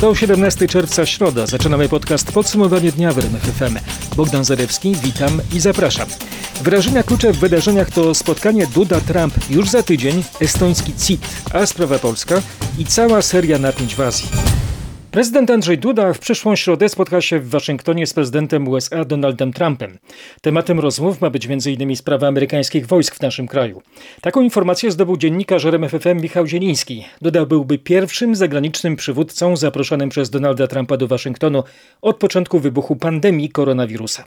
To 17 czerwca, środa. Zaczynamy podcast Podsumowanie dnia w RMF FM. Bogdan Zarewski, witam i zapraszam. Wrażenia klucze w wydarzeniach to spotkanie Duda-Trump już za tydzień, estoński CIT, a sprawa polska i cała seria napięć w Azji. Prezydent Andrzej Duda w przyszłą środę spotka się w Waszyngtonie z prezydentem USA Donaldem Trumpem. Tematem rozmów ma być m.in. sprawa amerykańskich wojsk w naszym kraju. Taką informację zdobył dziennikarz RMFFM Michał Zieliński. Duda byłby pierwszym zagranicznym przywódcą zaproszonym przez Donalda Trumpa do Waszyngtonu od początku wybuchu pandemii koronawirusa.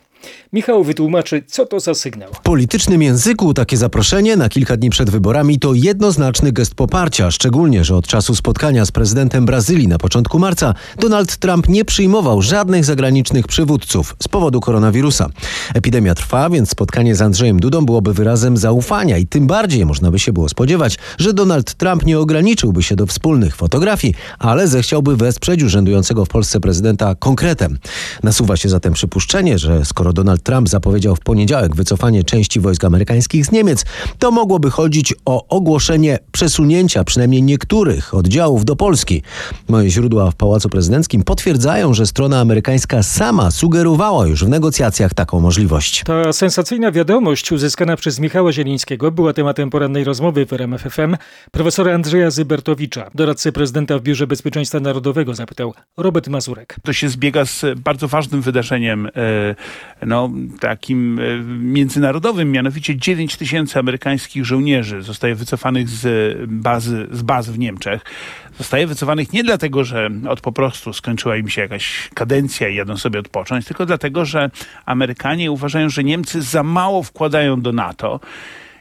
Michał wytłumaczy, co to za sygnał. W politycznym języku takie zaproszenie na kilka dni przed wyborami to jednoznaczny gest poparcia, szczególnie, że od czasu spotkania z prezydentem Brazylii na początku marca Donald Trump nie przyjmował żadnych zagranicznych przywódców z powodu koronawirusa. Epidemia trwa, więc spotkanie z Andrzejem Dudą byłoby wyrazem zaufania i tym bardziej można by się było spodziewać, że Donald Trump nie ograniczyłby się do wspólnych fotografii, ale zechciałby wesprzeć urzędującego w Polsce prezydenta konkretem. Nasuwa się zatem przypuszczenie, że skoro Donald Trump zapowiedział w poniedziałek wycofanie części wojsk amerykańskich z Niemiec, to mogłoby chodzić o ogłoszenie przesunięcia przynajmniej niektórych oddziałów do Polski. Moje źródła w Pałacu Prezydenckim potwierdzają, że strona amerykańska sama sugerowała już w negocjacjach taką możliwość. Ta sensacyjna wiadomość uzyskana przez Michała Zielińskiego była tematem porannej rozmowy w RMF FM profesora Andrzeja Zybertowicza, doradcy prezydenta w Biurze Bezpieczeństwa Narodowego, zapytał Robert Mazurek. To się zbiega z bardzo ważnym wydarzeniem, e, no, takim e, międzynarodowym, mianowicie 9 tysięcy amerykańskich żołnierzy zostaje wycofanych z bazy, z baz w Niemczech. Zostaje wycofanych nie dlatego, że od po prostu skończyła im się jakaś kadencja i jadą sobie odpocząć, tylko dlatego, że Amerykanie uważają, że Niemcy za mało wkładają do NATO.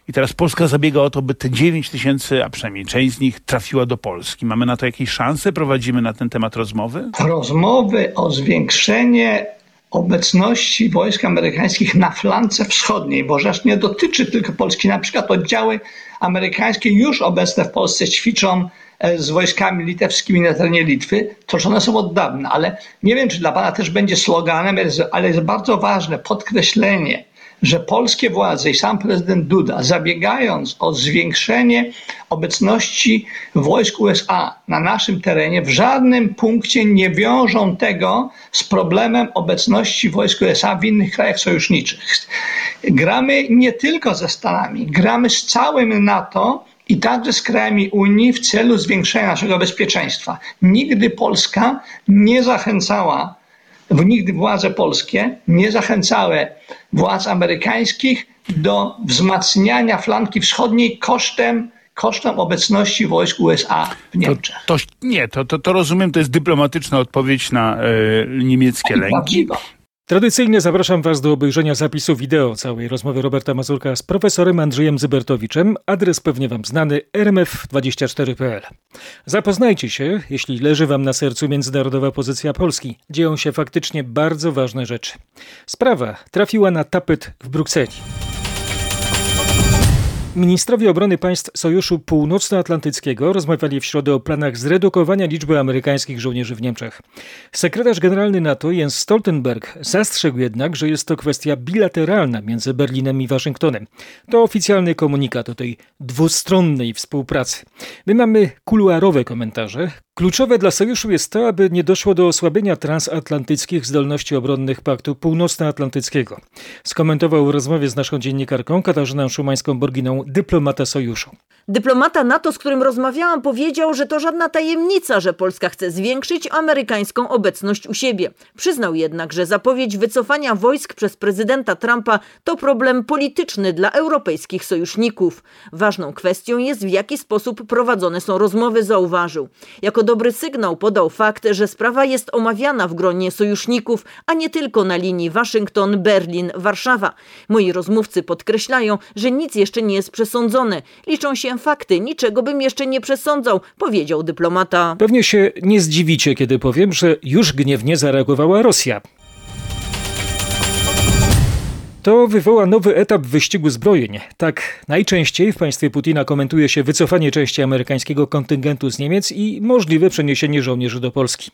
I teraz Polska zabiega o to, by te 9 tysięcy, a przynajmniej część z nich trafiła do Polski. Mamy na to jakieś szanse? Prowadzimy na ten temat rozmowy? Rozmowy o zwiększenie obecności wojsk amerykańskich na flance wschodniej, bo rzecz nie dotyczy tylko Polski. Na przykład oddziały amerykańskie już obecne w Polsce ćwiczą E, z wojskami litewskimi na terenie Litwy, toczone są od dawna, ale nie wiem, czy dla Pana też będzie sloganem, ale jest bardzo ważne podkreślenie, że polskie władze i sam prezydent Duda, zabiegając o zwiększenie obecności wojsk USA na naszym terenie, w żadnym punkcie nie wiążą tego z problemem obecności wojsk USA w innych krajach sojuszniczych. Gramy nie tylko ze Stanami, gramy z całym NATO i także z krajami Unii w celu zwiększenia naszego bezpieczeństwa. Nigdy Polska nie zachęcała, nigdy władze polskie nie zachęcały władz amerykańskich do wzmacniania flanki wschodniej kosztem kosztem obecności wojsk USA w Niemczech. To, to nie, to, to, to rozumiem, to jest dyplomatyczna odpowiedź na e, niemieckie lęki. Tradycyjnie zapraszam Was do obejrzenia zapisu wideo całej rozmowy Roberta Mazurka z profesorem Andrzejem Zybertowiczem. Adres pewnie Wam znany rmf24.pl. Zapoznajcie się, jeśli leży Wam na sercu międzynarodowa pozycja Polski. Dzieją się faktycznie bardzo ważne rzeczy. Sprawa trafiła na tapet w Brukseli. Ministrowie obrony państw Sojuszu Północnoatlantyckiego rozmawiali w środę o planach zredukowania liczby amerykańskich żołnierzy w Niemczech. Sekretarz generalny NATO Jens Stoltenberg zastrzegł jednak, że jest to kwestia bilateralna między Berlinem i Waszyngtonem. To oficjalny komunikat o tej dwustronnej współpracy. My mamy kuluarowe komentarze, Kluczowe dla sojuszu jest to, aby nie doszło do osłabienia transatlantyckich zdolności obronnych Paktu Północnoatlantyckiego. Skomentował w rozmowie z naszą dziennikarką Katarzyną Szumańską-Borginą dyplomata sojuszu. Dyplomata NATO, z którym rozmawiałam, powiedział, że to żadna tajemnica, że Polska chce zwiększyć amerykańską obecność u siebie. Przyznał jednak, że zapowiedź wycofania wojsk przez prezydenta Trumpa to problem polityczny dla europejskich sojuszników. Ważną kwestią jest, w jaki sposób prowadzone są rozmowy, zauważył. Jako dobry sygnał podał fakt, że sprawa jest omawiana w gronie sojuszników, a nie tylko na linii Waszyngton-Berlin-Warszawa. Moi rozmówcy podkreślają, że nic jeszcze nie jest przesądzone. Liczą się fakty, niczego bym jeszcze nie przesądzał, powiedział dyplomata. Pewnie się nie zdziwicie, kiedy powiem, że już gniewnie zareagowała Rosja. To wywoła nowy etap wyścigu zbrojeń. Tak najczęściej w państwie Putina komentuje się wycofanie części amerykańskiego kontyngentu z Niemiec i możliwe przeniesienie żołnierzy do Polski.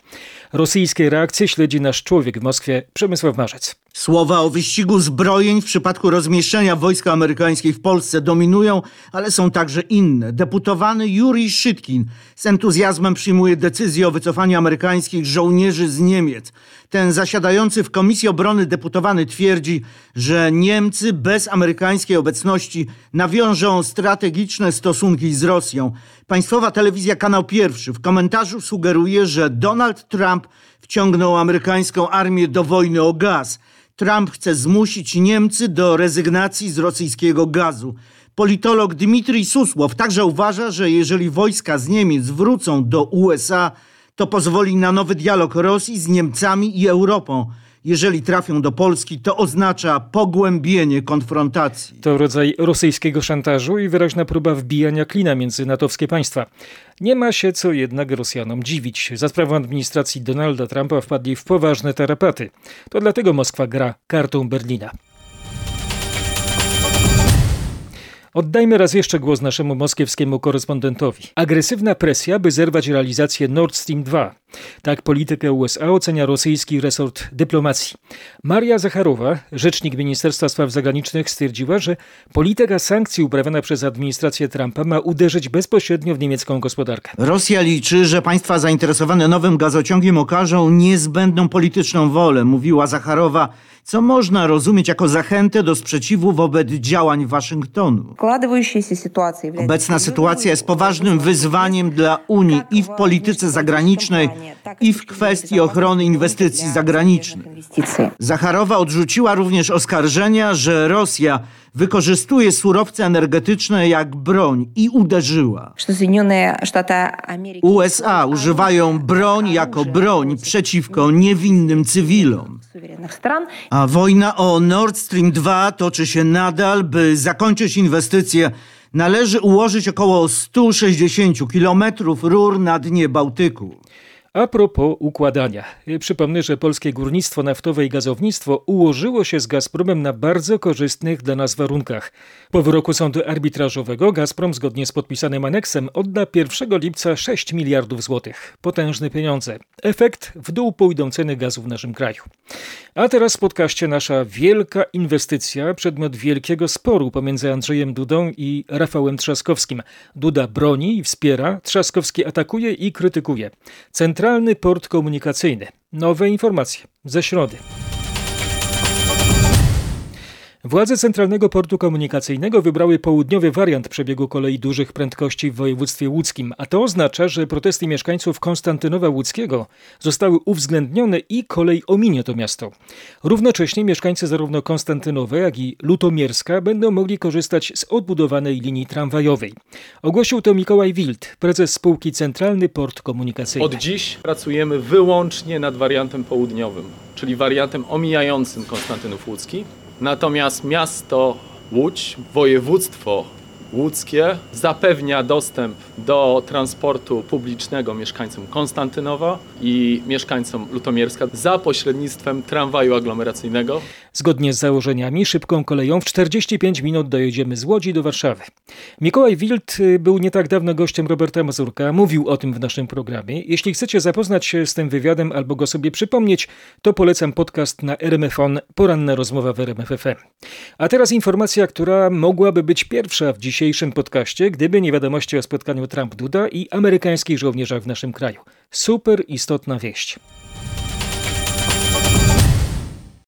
Rosyjskie reakcje śledzi nasz człowiek w Moskwie, Przemysław Marzec. Słowa o wyścigu zbrojeń w przypadku rozmieszczenia wojska amerykańskiej w Polsce dominują, ale są także inne. Deputowany Juri Szytkin z entuzjazmem przyjmuje decyzję o wycofaniu amerykańskich żołnierzy z Niemiec. Ten zasiadający w Komisji Obrony deputowany twierdzi, że Niemcy bez amerykańskiej obecności nawiążą strategiczne stosunki z Rosją. Państwowa telewizja Kanał Pierwszy w komentarzu sugeruje, że Donald Trump wciągnął amerykańską armię do wojny o gaz. Trump chce zmusić Niemcy do rezygnacji z rosyjskiego gazu. Politolog Dmitrij Susłow także uważa, że jeżeli wojska z Niemiec wrócą do USA, to pozwoli na nowy dialog Rosji z Niemcami i Europą. Jeżeli trafią do Polski, to oznacza pogłębienie konfrontacji. To rodzaj rosyjskiego szantażu i wyraźna próba wbijania klina między natowskie państwa. Nie ma się co jednak Rosjanom dziwić. Za sprawą administracji Donalda Trumpa wpadli w poważne tarapaty. To dlatego Moskwa gra kartą Berlina. Oddajmy raz jeszcze głos naszemu moskiewskiemu korespondentowi. Agresywna presja, by zerwać realizację Nord Stream 2. Tak politykę USA ocenia rosyjski resort dyplomacji. Maria Zacharowa, rzecznik Ministerstwa Spraw Zagranicznych, stwierdziła, że polityka sankcji uprawiana przez administrację Trumpa ma uderzyć bezpośrednio w niemiecką gospodarkę. Rosja liczy, że państwa zainteresowane nowym gazociągiem okażą niezbędną polityczną wolę, mówiła Zacharowa, co można rozumieć jako zachętę do sprzeciwu wobec działań Waszyngtonu. Obecna sytuacja jest poważnym wyzwaniem dla Unii i w polityce zagranicznej, i w kwestii ochrony inwestycji zagranicznych. Zacharowa odrzuciła również oskarżenia, że Rosja wykorzystuje surowce energetyczne jak broń i uderzyła. USA używają broń jako broń przeciwko niewinnym cywilom. A wojna o Nord Stream 2 toczy się nadal, by zakończyć inwestycje. Należy ułożyć około 160 kilometrów rur na dnie Bałtyku. A propos układania. Przypomnę, że polskie górnictwo naftowe i gazownictwo ułożyło się z Gazpromem na bardzo korzystnych dla nas warunkach. Po wyroku sądu arbitrażowego Gazprom zgodnie z podpisanym aneksem odda 1 lipca 6 miliardów złotych. Potężne pieniądze. Efekt w dół pójdą ceny gazu w naszym kraju. A teraz w podcaście nasza wielka inwestycja, przedmiot wielkiego sporu pomiędzy Andrzejem Dudą i Rafałem Trzaskowskim. Duda broni i wspiera, Trzaskowski atakuje i krytykuje. Centralny Port Komunikacyjny. Nowe informacje ze środy. Władze Centralnego Portu Komunikacyjnego wybrały południowy wariant przebiegu kolei dużych prędkości w województwie łódzkim, a to oznacza, że protesty mieszkańców Konstantynowa Łódzkiego zostały uwzględnione i kolej ominie to miasto. Równocześnie mieszkańcy zarówno Konstantynowa, jak i Lutomierska będą mogli korzystać z odbudowanej linii tramwajowej. Ogłosił to Mikołaj Wild, prezes spółki Centralny Port Komunikacyjny. Od dziś pracujemy wyłącznie nad wariantem południowym, czyli wariantem omijającym Konstantynów Łódzki. Natomiast miasto Łódź, województwo łódzkie zapewnia dostęp do transportu publicznego mieszkańcom Konstantynowa i mieszkańcom Lutomierska za pośrednictwem tramwaju aglomeracyjnego. Zgodnie z założeniami szybką koleją w 45 minut dojedziemy z Łodzi do Warszawy. Mikołaj Wild był nie tak dawno gościem Roberta Mazurka, mówił o tym w naszym programie. Jeśli chcecie zapoznać się z tym wywiadem albo go sobie przypomnieć, to polecam podcast na RMFON Poranna rozmowa w RMFFM. A teraz informacja, która mogłaby być pierwsza w dzisiejszym podcaście, gdyby nie wiadomości o spotkaniu Trump-Duda i amerykańskich żołnierzach w naszym kraju. Super istotna wieść.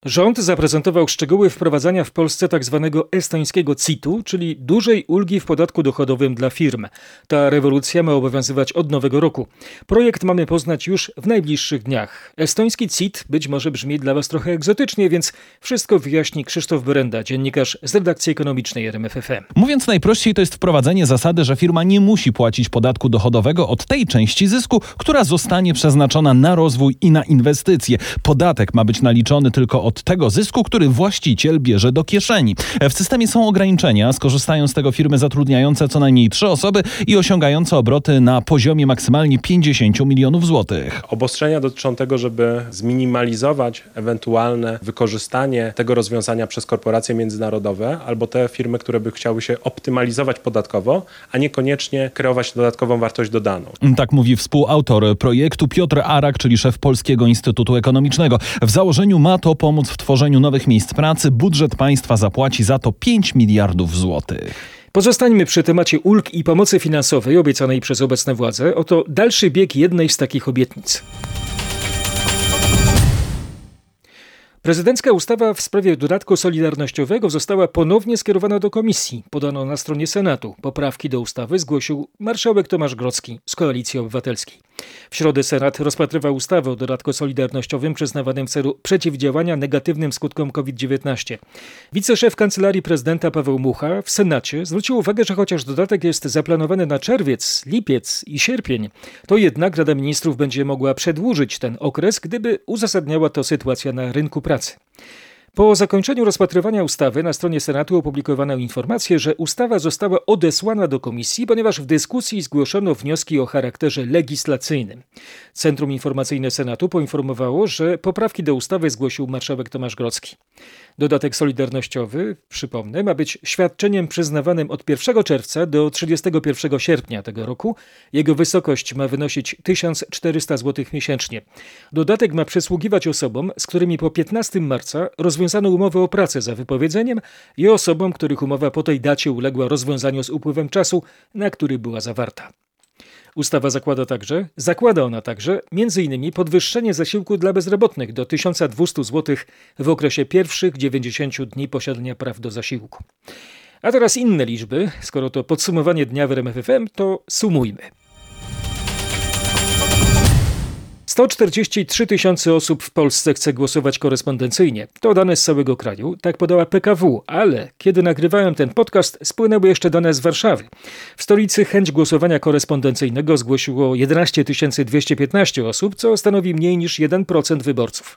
Rząd zaprezentował szczegóły wprowadzania w Polsce tzw. Tak estońskiego CIT-u, czyli dużej ulgi w podatku dochodowym dla firm. Ta rewolucja ma obowiązywać od nowego roku. Projekt mamy poznać już w najbliższych dniach. Estoński CIT być może brzmi dla Was trochę egzotycznie, więc wszystko wyjaśni Krzysztof Berenda, dziennikarz z redakcji ekonomicznej RMFFM. Mówiąc najprościej, to jest wprowadzenie zasady, że firma nie musi płacić podatku dochodowego od tej części zysku, która zostanie przeznaczona na rozwój i na inwestycje. Podatek ma być naliczony tylko od tego zysku, który właściciel bierze do kieszeni. W systemie są ograniczenia. Skorzystają z tego firmy zatrudniające co najmniej trzy osoby i osiągające obroty na poziomie maksymalnie 50 milionów złotych. Obostrzenia dotyczą tego, żeby zminimalizować ewentualne wykorzystanie tego rozwiązania przez korporacje międzynarodowe albo te firmy, które by chciały się optymalizować podatkowo, a niekoniecznie kreować dodatkową wartość dodaną. Tak mówi współautor projektu Piotr Arak, czyli szef Polskiego Instytutu Ekonomicznego. W założeniu ma to pomóc pomóc w tworzeniu nowych miejsc pracy. Budżet państwa zapłaci za to 5 miliardów złotych. Pozostańmy przy temacie ulg i pomocy finansowej obiecanej przez obecne władze. Oto dalszy bieg jednej z takich obietnic. Prezydencka ustawa w sprawie dodatku solidarnościowego została ponownie skierowana do komisji. Podano na stronie Senatu. Poprawki do ustawy zgłosił marszałek Tomasz Grodzki z Koalicji Obywatelskiej. W środę Senat rozpatrywał ustawę o dodatku solidarnościowym przyznawanym w celu przeciwdziałania negatywnym skutkom COVID-19. Wiceszef Kancelarii Prezydenta Paweł Mucha w Senacie zwrócił uwagę, że chociaż dodatek jest zaplanowany na czerwiec, lipiec i sierpień, to jednak Rada Ministrów będzie mogła przedłużyć ten okres, gdyby uzasadniała to sytuacja na rynku pracy. Po zakończeniu rozpatrywania ustawy na stronie Senatu opublikowano informację, że ustawa została odesłana do komisji, ponieważ w dyskusji zgłoszono wnioski o charakterze legislacyjnym. Centrum Informacyjne Senatu poinformowało, że poprawki do ustawy zgłosił marszałek Tomasz Grodzki. Dodatek solidarnościowy, przypomnę, ma być świadczeniem przyznawanym od 1 czerwca do 31 sierpnia tego roku. Jego wysokość ma wynosić 1400 zł miesięcznie. Dodatek ma przysługiwać osobom, z którymi po 15 marca rozwiązano umowę o pracę za wypowiedzeniem i osobom, których umowa po tej dacie uległa rozwiązaniu z upływem czasu, na który była zawarta. Ustawa zakłada także, zakłada ona także m.in. podwyższenie zasiłku dla bezrobotnych do 1200 zł w okresie pierwszych 90 dni posiadania praw do zasiłku. A teraz inne liczby. Skoro to podsumowanie dnia w RMFFM, to sumujmy. 143 tysiące osób w Polsce chce głosować korespondencyjnie. To dane z całego kraju, tak podała PKW, ale kiedy nagrywałem ten podcast, spłynęły jeszcze dane z Warszawy. W stolicy chęć głosowania korespondencyjnego zgłosiło 11 215 osób, co stanowi mniej niż 1% wyborców.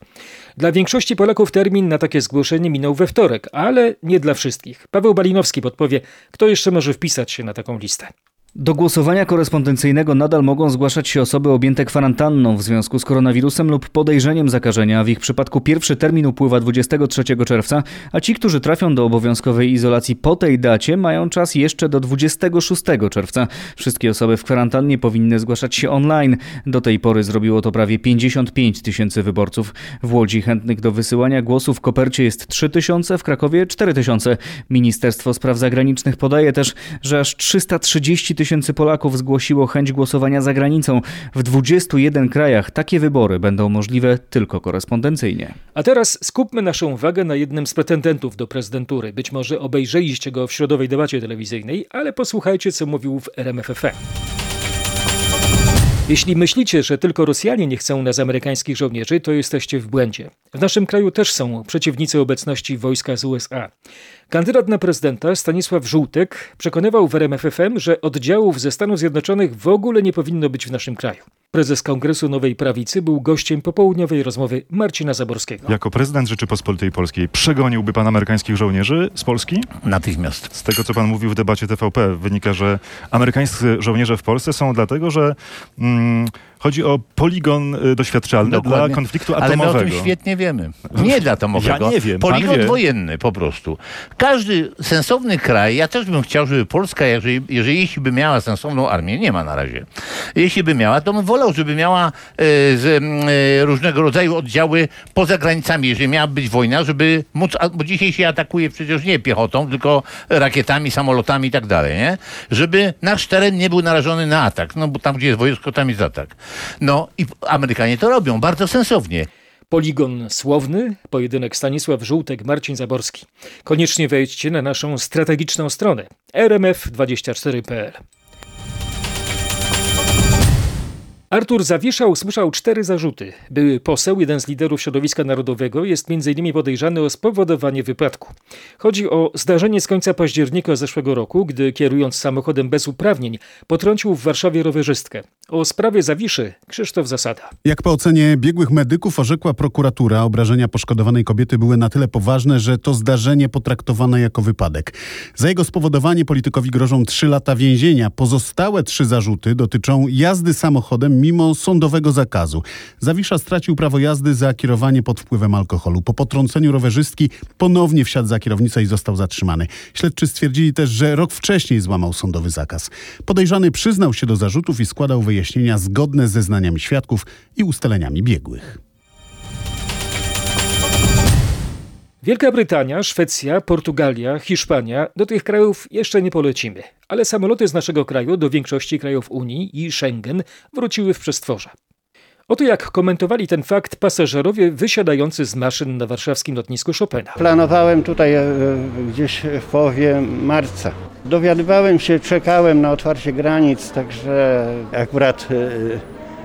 Dla większości Polaków termin na takie zgłoszenie minął we wtorek, ale nie dla wszystkich. Paweł Balinowski podpowie, kto jeszcze może wpisać się na taką listę. Do głosowania korespondencyjnego nadal mogą zgłaszać się osoby objęte kwarantanną w związku z koronawirusem lub podejrzeniem zakażenia. W ich przypadku pierwszy termin upływa 23 czerwca, a ci, którzy trafią do obowiązkowej izolacji po tej dacie, mają czas jeszcze do 26 czerwca. Wszystkie osoby w kwarantannie powinny zgłaszać się online. Do tej pory zrobiło to prawie 55 tysięcy wyborców. W Łodzi chętnych do wysyłania głosów w kopercie jest 3 tysiące, w Krakowie 4 tysiące. Ministerstwo Spraw Zagranicznych podaje też, że aż 330 tysięcy Polaków zgłosiło chęć głosowania za granicą. W 21 krajach takie wybory będą możliwe tylko korespondencyjnie. A teraz skupmy naszą uwagę na jednym z pretendentów do prezydentury. Być może obejrzeliście go w środowej debacie telewizyjnej, ale posłuchajcie, co mówił w RMFFM. Jeśli myślicie, że tylko Rosjanie nie chcą nas amerykańskich żołnierzy, to jesteście w błędzie. W naszym kraju też są przeciwnicy obecności wojska z USA. Kandydat na prezydenta Stanisław Żółtek przekonywał w RMFFM, że oddziałów ze Stanów Zjednoczonych w ogóle nie powinno być w naszym kraju. Prezes Kongresu Nowej Prawicy był gościem popołudniowej rozmowy Marcina Zaborskiego. Jako prezydent Rzeczypospolitej Polskiej przegoniłby pan amerykańskich żołnierzy z Polski? Natychmiast. Z tego, co pan mówił w debacie TVP, wynika, że amerykańscy żołnierze w Polsce są dlatego, że mm, chodzi o poligon y, doświadczalny Dokładnie. dla konfliktu Ale atomowego. my o tym świetnie wiemy. Nie dla atomowego. Ja nie wiem, Poligon wie. wojenny po prostu. Każdy sensowny kraj, ja też bym chciał, żeby Polska, jeżeli, jeżeli jeśli by miała sensowną armię, nie ma na razie. Jeśli by miała, to bym wolał, żeby miała e, z, e, różnego rodzaju oddziały poza granicami, jeżeli miała być wojna, żeby móc, bo dzisiaj się atakuje przecież nie piechotą, tylko rakietami, samolotami i tak dalej, nie? Żeby nasz teren nie był narażony na atak. No bo tam, gdzie jest wojsko, tam jest atak. No i Amerykanie to robią bardzo sensownie. Poligon słowny, pojedynek Stanisław Żółtek, Marcin Zaborski. Koniecznie wejdźcie na naszą strategiczną stronę rmf24.pl. Artur Zawisza usłyszał cztery zarzuty. Były poseł, jeden z liderów środowiska narodowego, jest m.in. podejrzany o spowodowanie wypadku. Chodzi o zdarzenie z końca października zeszłego roku, gdy kierując samochodem bez uprawnień potrącił w Warszawie rowerzystkę. O sprawie Zawiszy Krzysztof Zasada. Jak po ocenie biegłych medyków orzekła prokuratura, obrażenia poszkodowanej kobiety były na tyle poważne, że to zdarzenie potraktowano jako wypadek. Za jego spowodowanie politykowi grożą trzy lata więzienia. Pozostałe trzy zarzuty dotyczą jazdy samochodem mimo sądowego zakazu. Zawisza stracił prawo jazdy za kierowanie pod wpływem alkoholu. Po potrąceniu rowerzystki ponownie wsiadł za kierownicę i został zatrzymany. Śledczy stwierdzili też, że rok wcześniej złamał sądowy zakaz. Podejrzany przyznał się do zarzutów i składał wyjaśnienia zgodne z zeznaniami świadków i ustaleniami biegłych. Wielka Brytania, Szwecja, Portugalia, Hiszpania do tych krajów jeszcze nie polecimy, ale samoloty z naszego kraju do większości krajów Unii i Schengen wróciły w przestworza. Oto jak komentowali ten fakt pasażerowie wysiadający z maszyn na warszawskim lotnisku Chopina. Planowałem tutaj e, gdzieś w połowie marca. Dowiadywałem się, czekałem na otwarcie granic, także akurat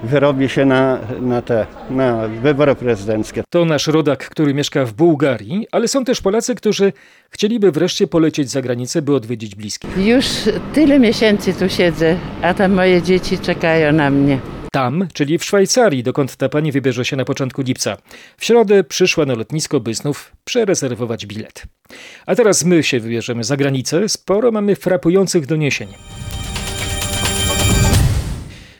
wyrobię się na, na te na wybory prezydenckie. To nasz rodak, który mieszka w Bułgarii, ale są też Polacy, którzy chcieliby wreszcie polecieć za granicę, by odwiedzić bliskich. Już tyle miesięcy tu siedzę, a tam moje dzieci czekają na mnie. Tam, czyli w Szwajcarii, dokąd ta pani wybierze się na początku lipca. W środę przyszła na lotnisko, by znów przerezerwować bilet. A teraz my się wybierzemy za granicę. Sporo mamy frapujących doniesień.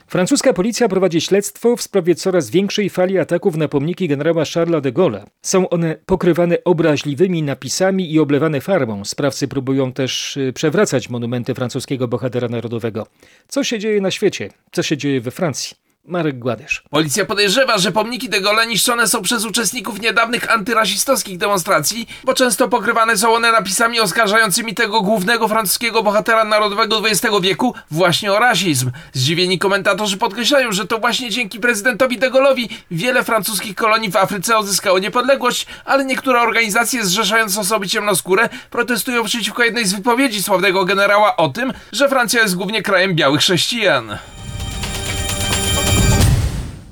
Francuska policja prowadzi śledztwo w sprawie coraz większej fali ataków na pomniki generała Charlesa de Gaulle. Są one pokrywane obraźliwymi napisami i oblewane farbą. Sprawcy próbują też y, przewracać monumenty francuskiego bohatera narodowego. Co się dzieje na świecie? Co się dzieje we Francji? Marek Gładysz. Policja podejrzewa, że pomniki de Gaulle niszczone są przez uczestników niedawnych antyrasistowskich demonstracji, bo często pokrywane są one napisami oskarżającymi tego głównego francuskiego bohatera narodowego XX wieku właśnie o rasizm. Zdziwieni komentatorzy podkreślają, że to właśnie dzięki prezydentowi de Gaulle'owi wiele francuskich kolonii w Afryce odzyskało niepodległość, ale niektóre organizacje zrzeszające osoby ciemnoskóre protestują przeciwko jednej z wypowiedzi sławnego generała o tym, że Francja jest głównie krajem białych chrześcijan.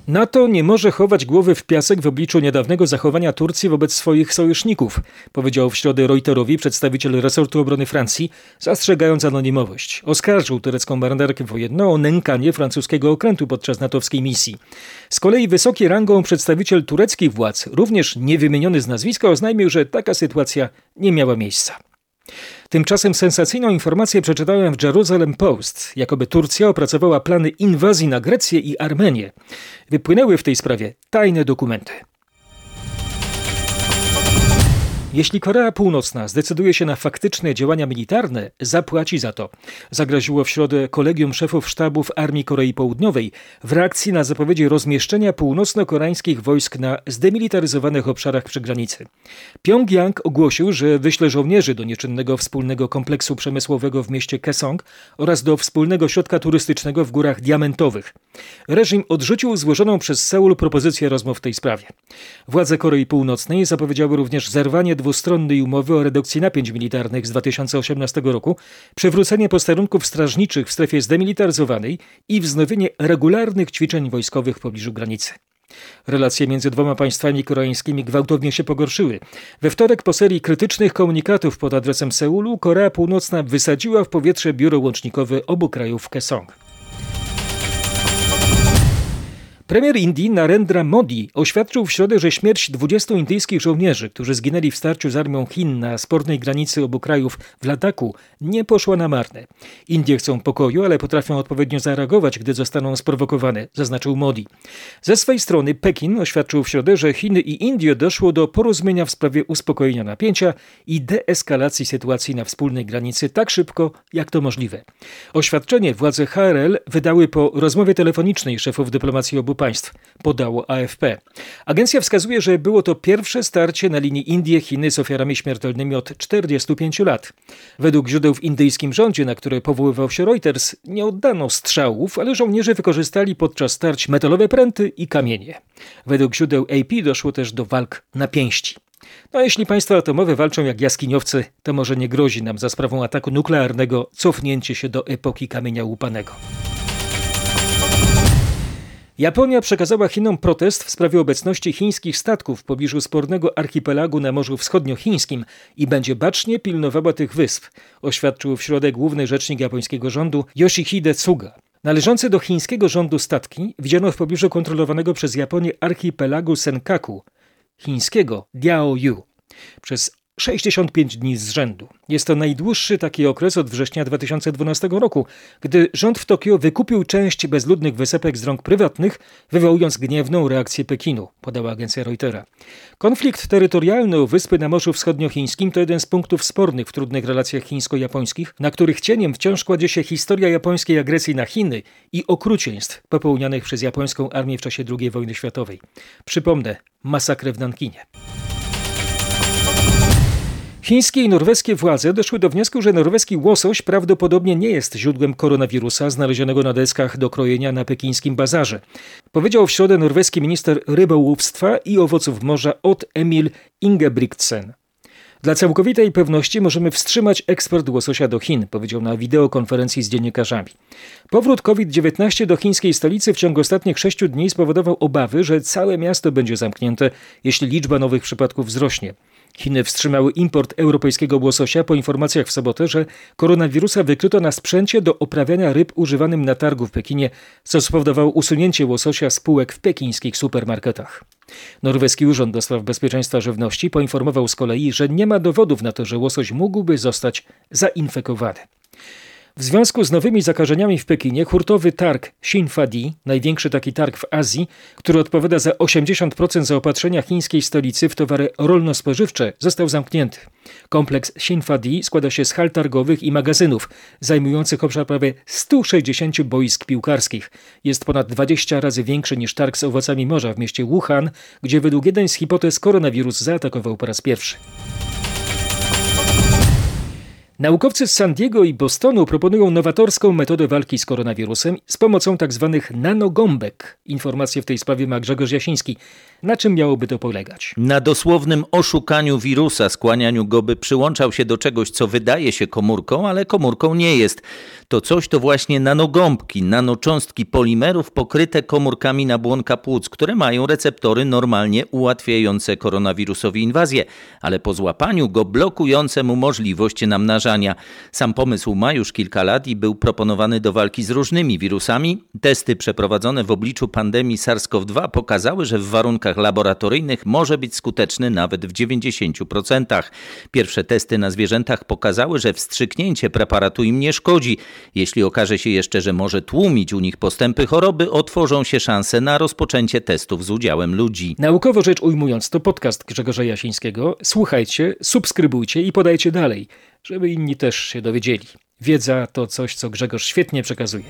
NATO nie może chować głowy w piasek w obliczu niedawnego zachowania Turcji wobec swoich sojuszników, powiedział w środę Reuterowi przedstawiciel resortu obrony Francji, zastrzegając anonimowość. Oskarżył turecką marynarkę wojenną o nękanie francuskiego okrętu podczas natowskiej misji. Z kolei wysoki rangą przedstawiciel tureckich władz, również niewymieniony z nazwiska, oznajmił, że taka sytuacja nie miała miejsca. Tymczasem sensacyjną informację przeczytałem w Jerusalem Post, jakoby Turcja opracowała plany inwazji na Grecję i Armenię. Wypłynęły w tej sprawie tajne dokumenty. Jeśli Korea Północna zdecyduje się na faktyczne działania militarne, zapłaci za to. Zagroziło w środę Kolegium Szefów Sztabów Armii Korei Południowej w reakcji na zapowiedzi rozmieszczenia północno-koreańskich wojsk na zdemilitaryzowanych obszarach przy granicy. Pjongjang ogłosił, że wyśle żołnierzy do nieczynnego wspólnego kompleksu przemysłowego w mieście Kaesong oraz do wspólnego środka turystycznego w Górach Diamentowych. Reżim odrzucił złożoną przez Seul propozycję rozmów w tej sprawie. Władze Korei Północnej zapowiedziały również zerwanie dwustronnej umowy o redukcji napięć militarnych z 2018 roku, przywrócenie posterunków strażniczych w strefie zdemilitaryzowanej i wznowienie regularnych ćwiczeń wojskowych w pobliżu granicy. Relacje między dwoma państwami koreańskimi gwałtownie się pogorszyły. We wtorek po serii krytycznych komunikatów pod adresem Seulu Korea Północna wysadziła w powietrze biuro łącznikowe obu krajów w Kaesong. Premier Indii Narendra Modi oświadczył w środę, że śmierć 20 indyjskich żołnierzy, którzy zginęli w starciu z armią Chin na spornej granicy obu krajów w Ladaku, nie poszła na marne. Indie chcą pokoju, ale potrafią odpowiednio zareagować, gdy zostaną sprowokowane, zaznaczył Modi. Ze swej strony Pekin oświadczył w środę, że Chiny i Indie doszło do porozumienia w sprawie uspokojenia napięcia i deeskalacji sytuacji na wspólnej granicy tak szybko, jak to możliwe. Oświadczenie władze HRL wydały po rozmowie telefonicznej szefów dyplomacji obu państw, podało AFP. Agencja wskazuje, że było to pierwsze starcie na linii Indie-Chiny z ofiarami śmiertelnymi od 45 lat. Według źródeł w indyjskim rządzie, na które powoływał się Reuters, nie oddano strzałów, ale żołnierze wykorzystali podczas starć metalowe pręty i kamienie. Według źródeł AP doszło też do walk na pięści. No jeśli państwa atomowe walczą jak jaskiniowcy, to może nie grozi nam za sprawą ataku nuklearnego cofnięcie się do epoki kamienia łupanego. Japonia przekazała Chinom protest w sprawie obecności chińskich statków w pobliżu spornego archipelagu na Morzu Wschodniochińskim i będzie bacznie pilnowała tych wysp, oświadczył w środę główny rzecznik japońskiego rządu Yoshihide Tsuga. Należące do chińskiego rządu statki widziano w pobliżu kontrolowanego przez Japonię archipelagu Senkaku, chińskiego Diaoyu. Przez 65 dni z rzędu. Jest to najdłuższy taki okres od września 2012 roku, gdy rząd w Tokio wykupił część bezludnych wysepek z rąk prywatnych, wywołując gniewną reakcję Pekinu, podała agencja Reutera. Konflikt terytorialny o wyspy na Morzu Wschodniochińskim to jeden z punktów spornych w trudnych relacjach chińsko-japońskich, na których cieniem wciąż kładzie się historia japońskiej agresji na Chiny i okrucieństw popełnianych przez japońską armię w czasie II wojny światowej. Przypomnę, masakrę w Nankinie. Chińskie i norweskie władze doszły do wniosku, że norweski łosoś prawdopodobnie nie jest źródłem koronawirusa znalezionego na deskach do krojenia na pekińskim bazarze. Powiedział w środę norweski minister rybołówstwa i owoców morza Ot Emil Ingebrigtsen. Dla całkowitej pewności możemy wstrzymać eksport łososia do Chin, powiedział na wideokonferencji z dziennikarzami. Powrót COVID-19 do chińskiej stolicy w ciągu ostatnich sześciu dni spowodował obawy, że całe miasto będzie zamknięte, jeśli liczba nowych przypadków wzrośnie. Chiny wstrzymały import europejskiego łososia po informacjach w sobotę, że koronawirusa wykryto na sprzęcie do oprawiania ryb używanym na targu w Pekinie, co spowodowało usunięcie łososia z półek w pekińskich supermarketach. Norweski Urząd do Spraw Bezpieczeństwa Żywności poinformował z kolei, że nie ma dowodów na to, że łosoś mógłby zostać zainfekowany. W związku z nowymi zakażeniami w Pekinie hurtowy targ Xinfadi, największy taki targ w Azji, który odpowiada za 80% zaopatrzenia chińskiej stolicy w towary rolno-spożywcze, został zamknięty. Kompleks Xinfadi składa się z hal targowych i magazynów, zajmujących obszar prawie 160 boisk piłkarskich. Jest ponad 20 razy większy niż targ z owocami morza w mieście Wuhan, gdzie według jednej z hipotez koronawirus zaatakował po raz pierwszy. Naukowcy z San Diego i Bostonu proponują nowatorską metodę walki z koronawirusem z pomocą tzw. nanogąbek. Informacje w tej sprawie ma Grzegorz Jasiński. Na czym miałoby to polegać? Na dosłownym oszukaniu wirusa, skłanianiu go, by przyłączał się do czegoś, co wydaje się komórką, ale komórką nie jest. To coś to właśnie nanogąbki, nanocząstki polimerów pokryte komórkami nabłonka płuc, które mają receptory normalnie ułatwiające koronawirusowi inwazję, ale po złapaniu go blokujące mu możliwość namnażania. Sam pomysł ma już kilka lat i był proponowany do walki z różnymi wirusami. Testy przeprowadzone w obliczu pandemii SARS-CoV-2 pokazały, że w warunkach laboratoryjnych może być skuteczny nawet w 90%. Pierwsze testy na zwierzętach pokazały, że wstrzyknięcie preparatu im nie szkodzi. Jeśli okaże się jeszcze, że może tłumić u nich postępy choroby, otworzą się szanse na rozpoczęcie testów z udziałem ludzi. Naukowo rzecz ujmując, to podcast Grzegorza Jasińskiego. Słuchajcie, subskrybujcie i podajcie dalej, żeby inni też się dowiedzieli. Wiedza to coś, co Grzegorz świetnie przekazuje.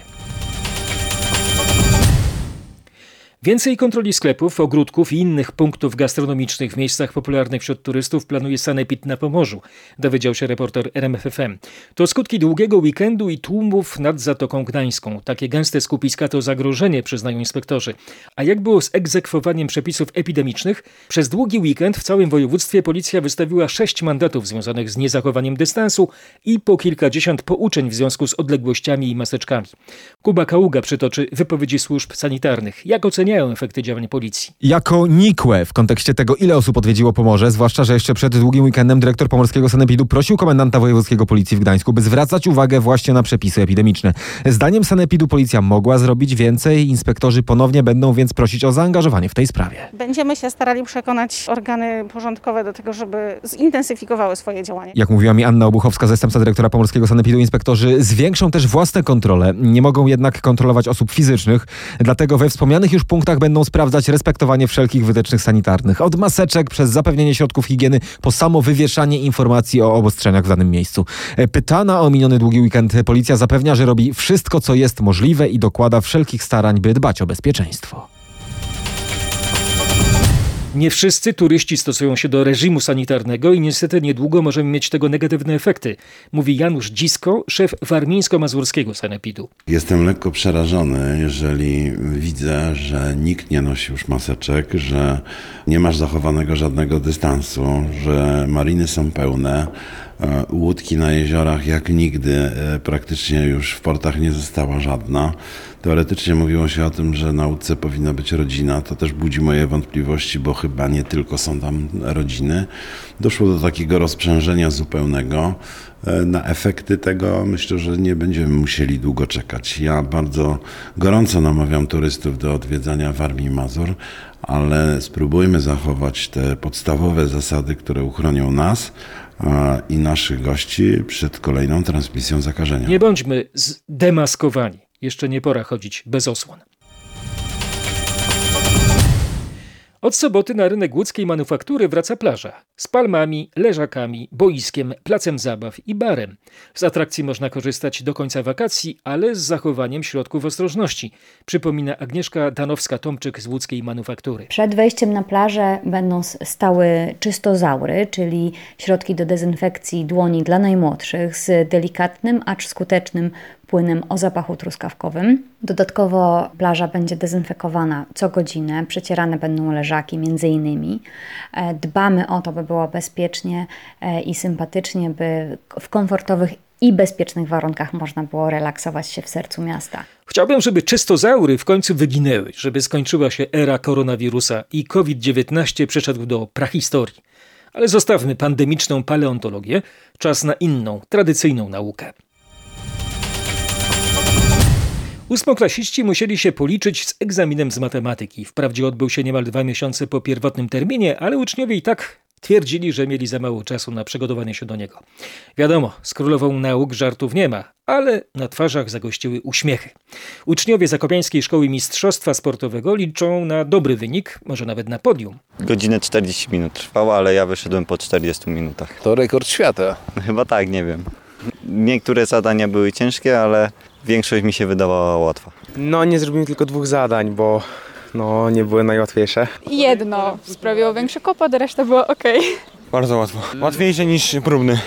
Więcej kontroli sklepów, ogródków i innych punktów gastronomicznych w miejscach popularnych wśród turystów planuje Sanepid na Pomorzu, dowiedział się reporter RMFFM. To skutki długiego weekendu i tłumów nad Zatoką Gdańską. Takie gęste skupiska to zagrożenie, przyznają inspektorzy. A jak było z egzekwowaniem przepisów epidemicznych? Przez długi weekend w całym województwie policja wystawiła sześć mandatów związanych z niezachowaniem dystansu i po kilkadziesiąt pouczeń w związku z odległościami i maseczkami. Kuba Kaługa przytoczy wypowiedzi służb sanitarnych. Jak oceniają efekty działań policji? Jako nikłe w kontekście tego, ile osób odwiedziło Pomorze, zwłaszcza, że jeszcze przed długim weekendem dyrektor pomorskiego sanepidu prosił komendanta wojewódzkiego policji w Gdańsku, by zwracać uwagę właśnie na przepisy epidemiczne. Zdaniem sanepidu policja mogła zrobić więcej, inspektorzy ponownie będą więc prosić o zaangażowanie w tej sprawie. Będziemy się starali przekonać organy porządkowe do tego, żeby zintensyfikowały swoje działania. Jak mówiła mi Anna Obuchowska, zastępca dyrektora pomorskiego sanepidu, inspektorzy zwiększą też własne kontrole. Nie mogą jednak kontrolować osób fizycznych, dlatego we wspomnianych już punktach będą sprawdzać respektowanie wszelkich wytycznych sanitarnych. Od maseczek przez zapewnienie środków higieny po samo wywieszanie informacji o obostrzeniach w danym miejscu. Pytana o miniony długi weekend policja zapewnia, że robi wszystko, co jest możliwe i dokłada wszelkich starań, by dbać o bezpieczeństwo. Nie wszyscy turyści stosują się do reżimu sanitarnego i niestety niedługo możemy mieć tego negatywne efekty, mówi Janusz Dzisko, szef warmińsko-mazurskiego sanepidu. Jestem lekko przerażony, jeżeli widzę, że nikt nie nosi już maseczek, że nie masz zachowanego żadnego dystansu, że mariny są pełne, łódki na jeziorach jak nigdy, e, praktycznie już w portach nie została żadna. Teoretycznie mówiło się o tym, że na łódce powinna być rodzina. To też budzi moje wątpliwości, bo chyba nie tylko są tam rodziny. Doszło do takiego rozprzężenia zupełnego. E, Na efekty tego myślę, że nie będziemy musieli długo czekać. Ja bardzo gorąco namawiam turystów do odwiedzania Warmii Mazur, ale spróbujmy zachować te podstawowe zasady, które uchronią nas i naszych gości przed kolejną transmisją zakażenia. Nie bądźmy zdemaskowani. Jeszcze nie pora chodzić bez osłon. Od soboty na rynek łódzkiej manufaktury wraca plaża. Z palmami, leżakami, boiskiem, placem zabaw i barem. Z atrakcji można korzystać do końca wakacji, ale z zachowaniem środków ostrożności, przypomina Agnieszka Danowska-Tomczyk z łódzkiej manufaktury. Przed wejściem na plażę będą stały czystozaury, czyli środki do dezynfekcji dłoni dla najmłodszych z delikatnym, acz skutecznym płynem o zapachu truskawkowym. Dodatkowo plaża będzie dezynfekowana co godzinę, przecierane będą leżaki między innymi. E, dbamy o to, by było bezpiecznie e, i sympatycznie, by w komfortowych i bezpiecznych warunkach można było relaksować się w sercu miasta. Chciałbym, żeby czystozaury w końcu wyginęły, żeby skończyła się era koronawirusa i COVID-19 przeszedł do prahistorii. Ale zostawmy pandemiczną paleontologię, czas na inną, tradycyjną naukę. Ósmoklasiści musieli się policzyć z egzaminem z matematyki. Wprawdzie odbył się niemal dwa miesiące po pierwotnym terminie, ale uczniowie i tak twierdzili, że mieli za mało czasu na przygotowanie się do niego. Wiadomo, z królową nauk żartów nie ma, ale na twarzach zagościły uśmiechy. Uczniowie Zakopiańskiej Szkoły Mistrzostwa Sportowego liczą na dobry wynik, może nawet na podium. Godzinę 40 minut trwało, ale ja wyszedłem po 40 minutach. To rekord świata. Chyba tak, nie wiem. Niektóre zadania były ciężkie, ale większość mi się wydawała łatwa. No nie zrobiłem tylko dwóch zadań, bo no, nie były najłatwiejsze. Jedno sprawiło większy kłopot, reszta była ok. Bardzo łatwo. Łatwiejsze niż próbny.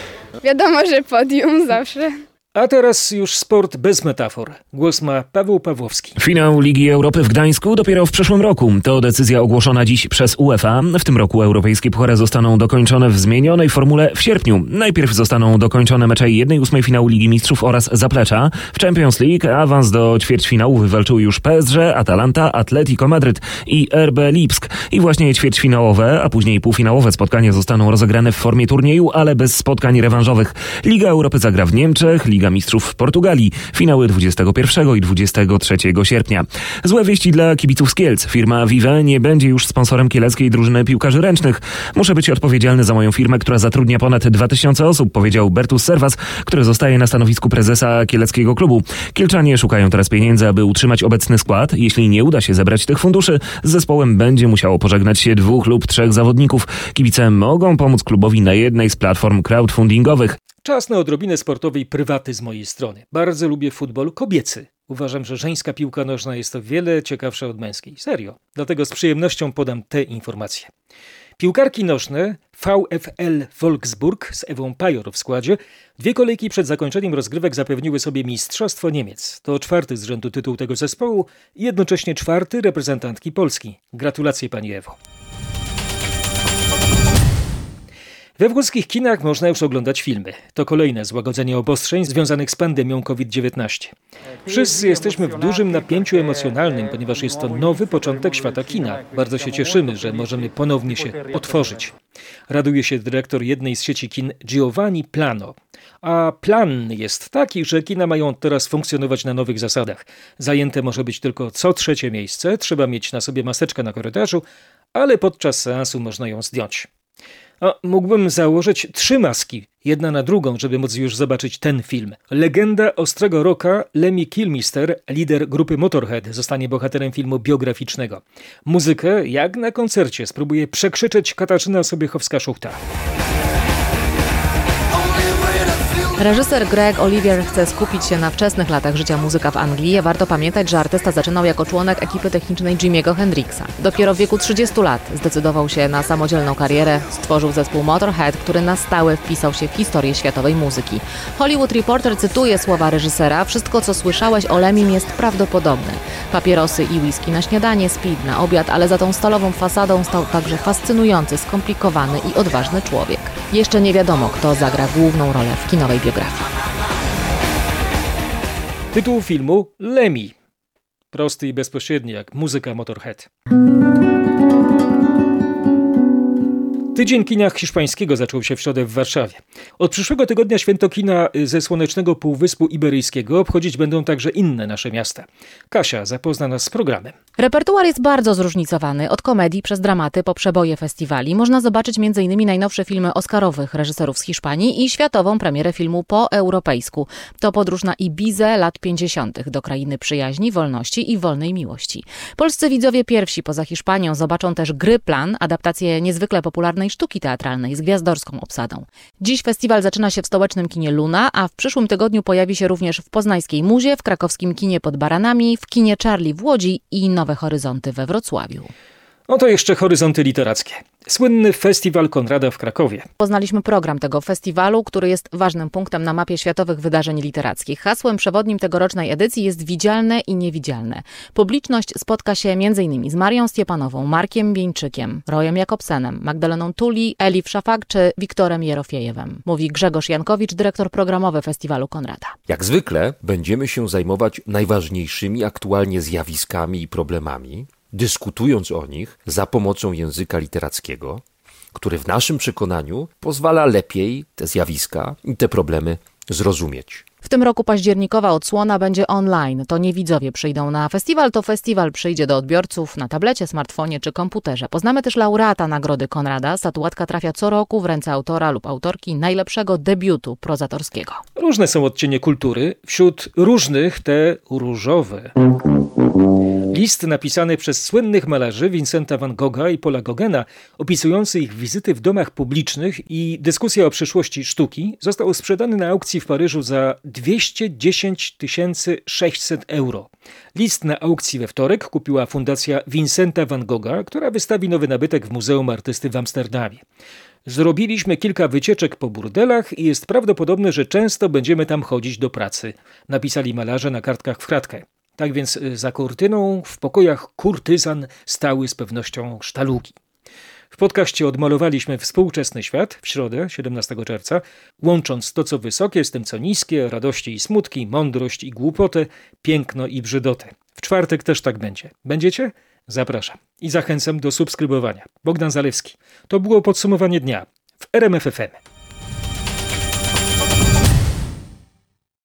Wiadomo, że podium zawsze. A teraz już sport bez metafor. Głos ma Paweł Pawłowski. Finał Ligi Europy w Gdańsku dopiero w przyszłym roku. To decyzja ogłoszona dziś przez UEFA. W tym roku europejskie puchary zostaną dokończone w zmienionej formule w sierpniu. Najpierw zostaną dokończone mecze 1-8 finału Ligi Mistrzów oraz Zaplecza. W Champions League awans do ćwierćfinału wywalczyły już PSG, Atalanta, Atletico Madryt i RB Lipsk. I właśnie ćwierćfinałowe, a później półfinałowe spotkania zostaną rozegrane w formie turnieju, ale bez spotkań rewanżowych. Liga Europy zagra w Niemczech, Liga Mistrzów w Portugalii. Finały 21 i 23 sierpnia. Złe wieści dla kibiców z Kielc. Firma Vive nie będzie już sponsorem kieleckiej drużyny piłkarzy ręcznych. Muszę być odpowiedzialny za moją firmę, która zatrudnia ponad 2000 osób, powiedział Bertus Serwas, który zostaje na stanowisku prezesa kieleckiego klubu. Kielczanie szukają teraz pieniędzy, aby utrzymać obecny skład. Jeśli nie uda się zebrać tych funduszy, z zespołem będzie musiało pożegnać się dwóch lub trzech zawodników. Kibice mogą pomóc klubowi na jednej z platform crowdfundingowych. Czas na odrobinę sportowej prywaty z mojej strony. Bardzo lubię futbol kobiecy. Uważam, że żeńska piłka nożna jest o wiele ciekawsza od męskiej. Serio. Dlatego z przyjemnością podam te informacje. Piłkarki nożne VfL Wolfsburg z Ewą Pajor w składzie dwie kolejki przed zakończeniem rozgrywek zapewniły sobie Mistrzostwo Niemiec. To czwarty z rzędu tytuł tego zespołu i jednocześnie czwarty reprezentantki Polski. Gratulacje Pani Ewo. We włoskich kinach można już oglądać filmy. To kolejne złagodzenie obostrzeń związanych z pandemią COVID-19. Wszyscy jesteśmy w dużym napięciu emocjonalnym, ponieważ jest to nowy początek świata kina. Bardzo się cieszymy, że możemy ponownie się otworzyć. Raduje się dyrektor jednej z sieci kin Giovanni Plano. A plan jest taki, że kina mają teraz funkcjonować na nowych zasadach. Zajęte może być tylko co trzecie miejsce, trzeba mieć na sobie maseczkę na korytarzu, ale podczas seansu można ją zdjąć. A mógłbym założyć trzy maski, jedna na drugą, żeby móc już zobaczyć ten film. Legenda Ostrego Roka Lemmy Kilmister, lider grupy Motorhead, zostanie bohaterem filmu biograficznego. Muzykę, jak na koncercie, spróbuje przekrzyczeć Katarzyna Sobiechowska-Szuchta. Reżyser Greg Olivier chce skupić się na wczesnych latach życia muzyka w Anglii. Warto pamiętać, że artysta zaczynał jako członek ekipy technicznej Jimmy'ego Hendrixa. Dopiero w wieku 30 lat zdecydował się na samodzielną karierę, stworzył zespół Motorhead, który na stałe wpisał się w historię światowej muzyki. Hollywood Reporter cytuje słowa reżysera: Wszystko, co słyszałeś o Lemim jest prawdopodobne. Papierosy i whisky na śniadanie, speed na obiad, ale za tą stalową fasadą stał także fascynujący, skomplikowany i odważny człowiek. Jeszcze nie wiadomo, kto zagra główną rolę w kinowej biografii. Tytuł filmu Lemmy. Prosty i bezpośredni jak muzyka Motorhead. Tydzień kina hiszpańskiego zaczął się w środę w Warszawie. Od przyszłego tygodnia święto kina ze słonecznego Półwyspu Iberyjskiego obchodzić będą także inne nasze miasta. Kasia zapozna nas z programem. Repertuar jest bardzo zróżnicowany, od komedii przez dramaty po przeboje festiwali. Można zobaczyć m.in. najnowsze filmy oscarowych reżyserów z Hiszpanii i światową premierę filmu po europejsku. To podróż na Ibizę lat 50. do krainy przyjaźni, wolności i wolnej miłości. Polscy widzowie pierwsi poza Hiszpanią zobaczą też Gry Plan, adaptację niezwykle popularnej sztuki teatralnej z gwiazdorską obsadą. Dziś festiwal zaczyna się w stołecznym kinie Luna, a w przyszłym tygodniu pojawi się również w poznańskiej Muzie, w krakowskim kinie pod Baranami, w kinie Charlie w Łodzi i Nowe Horyzonty we Wrocławiu. Oto jeszcze horyzonty literackie. Słynny Festiwal Konrada w Krakowie. Poznaliśmy program tego festiwalu, który jest ważnym punktem na mapie światowych wydarzeń literackich. Hasłem przewodnim tegorocznej edycji jest widzialne i niewidzialne. Publiczność spotka się m.in. z Marią Stiepanową, Markiem Bieńczykiem, Rojem Jakobsenem, Magdaleną Tuli, Elif Szafak czy Wiktorem Jerofiejewem. Mówi Grzegorz Jankowicz, dyrektor programowy Festiwalu Konrada. Jak zwykle będziemy się zajmować najważniejszymi aktualnie zjawiskami i problemami, dyskutując o nich za pomocą języka literackiego, który w naszym przekonaniu pozwala lepiej te zjawiska i te problemy zrozumieć. W tym roku październikowa odsłona będzie online. To nie widzowie przyjdą na festiwal, to festiwal przyjdzie do odbiorców na tablecie, smartfonie czy komputerze. Poznamy też laureata Nagrody Konrada. Statuatka trafia co roku w ręce autora lub autorki najlepszego debiutu prozatorskiego. Różne są odcienie kultury, wśród różnych te różowe. List napisany przez słynnych malarzy Vincenta van Gogha i Paula Gogena, opisujący ich wizyty w domach publicznych i dyskusja o przyszłości sztuki, został sprzedany na aukcji w Paryżu za 210 600 euro. List na aukcji we wtorek kupiła fundacja Vincenta van Gogha, która wystawi nowy nabytek w Muzeum Artysty w Amsterdamie. Zrobiliśmy kilka wycieczek po burdelach i jest prawdopodobne, że często będziemy tam chodzić do pracy, napisali malarze na kartkach w kratkę. Tak więc y, za kurtyną w pokojach kurtyzan stały z pewnością sztalugi. W podcaście odmalowaliśmy współczesny świat w środę, 17 czerwca, łącząc to, co wysokie z tym, co niskie, radości i smutki, mądrość i głupotę, piękno i brzydotę. W czwartek też tak będzie. Będziecie? Zapraszam i zachęcam do subskrybowania. Bogdan Zalewski. To było podsumowanie dnia w RMFFM.